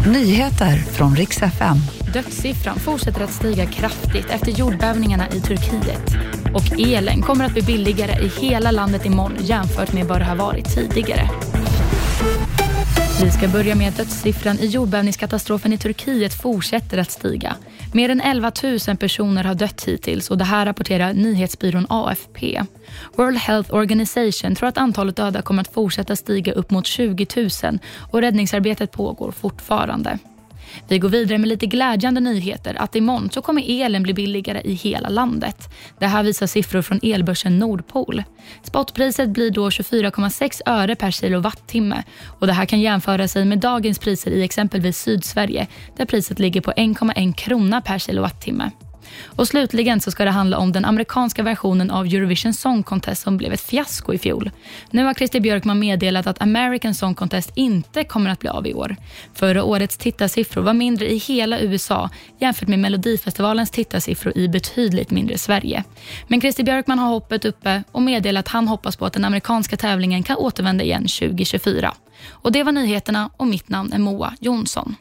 Nyheter från riks FM. Dödssiffran fortsätter att stiga kraftigt efter jordbävningarna i Turkiet. Och elen kommer att bli billigare i hela landet imorgon jämfört med vad det har varit tidigare. Vi ska börja med att dödssiffran i jordbävningskatastrofen i Turkiet fortsätter att stiga. Mer än 11 000 personer har dött hittills och det här rapporterar nyhetsbyrån AFP. World Health Organization tror att antalet döda kommer att fortsätta stiga upp mot 20 000 och räddningsarbetet pågår fortfarande. Vi går vidare med lite glädjande nyheter att imorgon så kommer elen bli billigare i hela landet. Det här visar siffror från elbörsen Nordpol. Spotpriset blir då 24,6 öre per kilowattimme och det här kan jämföra sig med dagens priser i exempelvis Sydsverige där priset ligger på 1,1 krona per kilowattimme. Och slutligen så ska det handla om den amerikanska versionen av Eurovision Song Contest som blev ett fiasko i fjol. Nu har Christer Björkman meddelat att American Song Contest inte kommer att bli av i år. Förra årets tittarsiffror var mindre i hela USA jämfört med Melodifestivalens tittarsiffror i betydligt mindre Sverige. Men Christer Björkman har hoppet uppe och meddelat att han hoppas på att den amerikanska tävlingen kan återvända igen 2024. Och Det var nyheterna och mitt namn är Moa Jonsson.